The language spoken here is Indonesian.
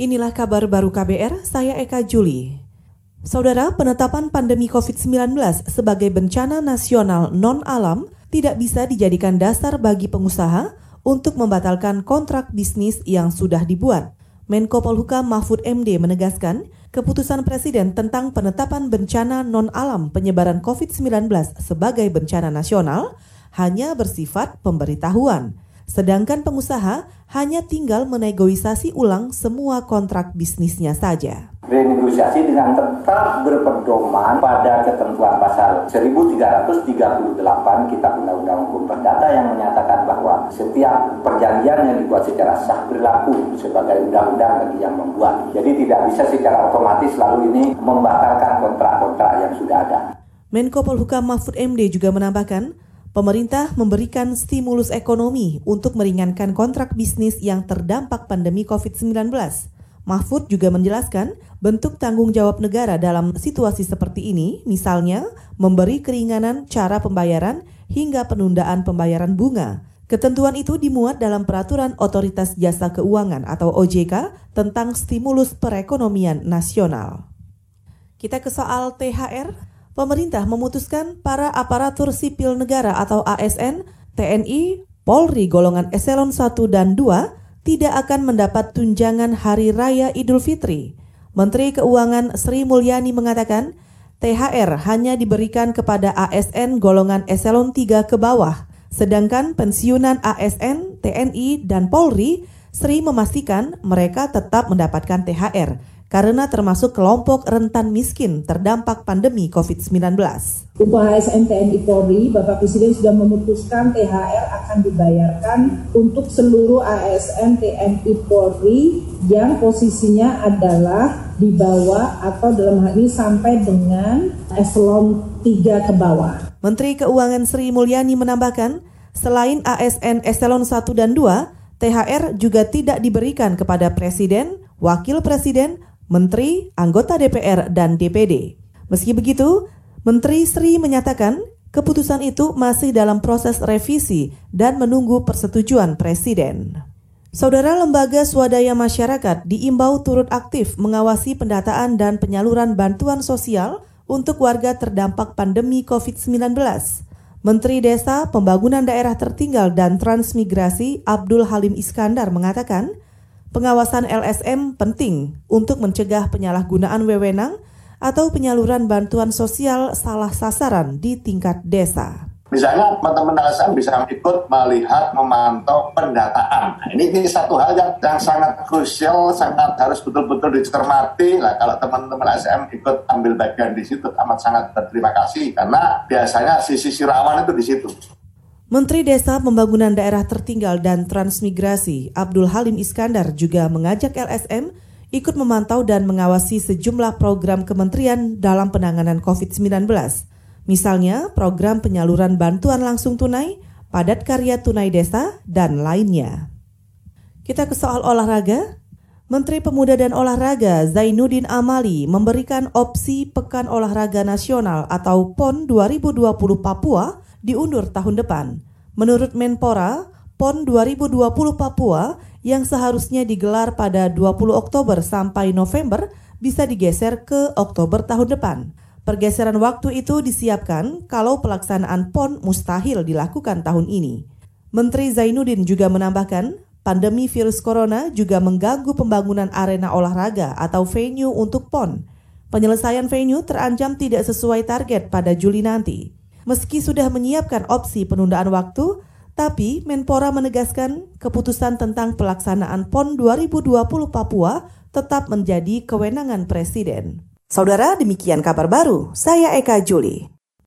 Inilah kabar baru KBR, saya Eka Juli. Saudara, penetapan pandemi COVID-19 sebagai bencana nasional non-alam tidak bisa dijadikan dasar bagi pengusaha untuk membatalkan kontrak bisnis yang sudah dibuat. Menko Polhukam Mahfud MD menegaskan, keputusan Presiden tentang penetapan bencana non-alam penyebaran COVID-19 sebagai bencana nasional hanya bersifat pemberitahuan Sedangkan pengusaha hanya tinggal menegosiasi ulang semua kontrak bisnisnya saja. Renegosiasi dengan tetap berpedoman pada ketentuan pasal 1338 Kitab Undang-Undang Hukum Perdata yang menyatakan bahwa setiap perjanjian yang dibuat secara sah berlaku sebagai undang-undang bagi yang membuat. Jadi tidak bisa secara otomatis lalu ini membatalkan kontrak-kontrak yang sudah ada. Menko Polhukam Mahfud MD juga menambahkan, Pemerintah memberikan stimulus ekonomi untuk meringankan kontrak bisnis yang terdampak pandemi COVID-19. Mahfud juga menjelaskan bentuk tanggung jawab negara dalam situasi seperti ini, misalnya memberi keringanan cara pembayaran hingga penundaan pembayaran bunga. Ketentuan itu dimuat dalam Peraturan Otoritas Jasa Keuangan atau OJK tentang stimulus perekonomian nasional. Kita ke soal THR pemerintah memutuskan para aparatur sipil negara atau ASN, TNI, Polri golongan eselon 1 dan 2 tidak akan mendapat tunjangan Hari Raya Idul Fitri. Menteri Keuangan Sri Mulyani mengatakan, THR hanya diberikan kepada ASN golongan eselon 3 ke bawah, sedangkan pensiunan ASN, TNI, dan Polri Sri memastikan mereka tetap mendapatkan THR karena termasuk kelompok rentan miskin terdampak pandemi COVID-19. Untuk ASN TNI Polri, Bapak Presiden sudah memutuskan THR akan dibayarkan untuk seluruh ASN TNI Polri yang posisinya adalah di bawah atau dalam hal ini sampai dengan eselon 3 ke bawah. Menteri Keuangan Sri Mulyani menambahkan, selain ASN eselon 1 dan 2, THR juga tidak diberikan kepada Presiden, Wakil Presiden, Menteri, anggota DPR, dan DPD. Meski begitu, Menteri Sri menyatakan keputusan itu masih dalam proses revisi dan menunggu persetujuan Presiden. Saudara lembaga swadaya masyarakat diimbau turut aktif mengawasi pendataan dan penyaluran bantuan sosial untuk warga terdampak pandemi COVID-19. Menteri Desa, Pembangunan Daerah Tertinggal dan Transmigrasi Abdul Halim Iskandar mengatakan, Pengawasan LSM penting untuk mencegah penyalahgunaan wewenang atau penyaluran bantuan sosial salah sasaran di tingkat desa. Misalnya teman-teman LSM bisa ikut melihat, memantau pendataan. Nah, ini, ini satu hal yang, yang sangat krusial, sangat harus betul-betul dicermati. Lah kalau teman-teman LSM ikut ambil bagian di situ, amat sangat berterima kasih karena biasanya sisi-sisi rawan itu di situ. Menteri Desa Pembangunan Daerah Tertinggal dan Transmigrasi Abdul Halim Iskandar juga mengajak LSM ikut memantau dan mengawasi sejumlah program kementerian dalam penanganan COVID-19. Misalnya program penyaluran bantuan langsung tunai, padat karya tunai desa, dan lainnya. Kita ke soal olahraga. Menteri Pemuda dan Olahraga Zainuddin Amali memberikan opsi Pekan Olahraga Nasional atau PON 2020 Papua diundur tahun depan. Menurut Menpora, PON 2020 Papua yang seharusnya digelar pada 20 Oktober sampai November bisa digeser ke Oktober tahun depan. Pergeseran waktu itu disiapkan kalau pelaksanaan PON mustahil dilakukan tahun ini. Menteri Zainuddin juga menambahkan, pandemi virus corona juga mengganggu pembangunan arena olahraga atau venue untuk PON. Penyelesaian venue terancam tidak sesuai target pada Juli nanti. Meski sudah menyiapkan opsi penundaan waktu, tapi Menpora menegaskan keputusan tentang pelaksanaan PON 2020 Papua tetap menjadi kewenangan Presiden. Saudara, demikian kabar baru. Saya Eka Juli.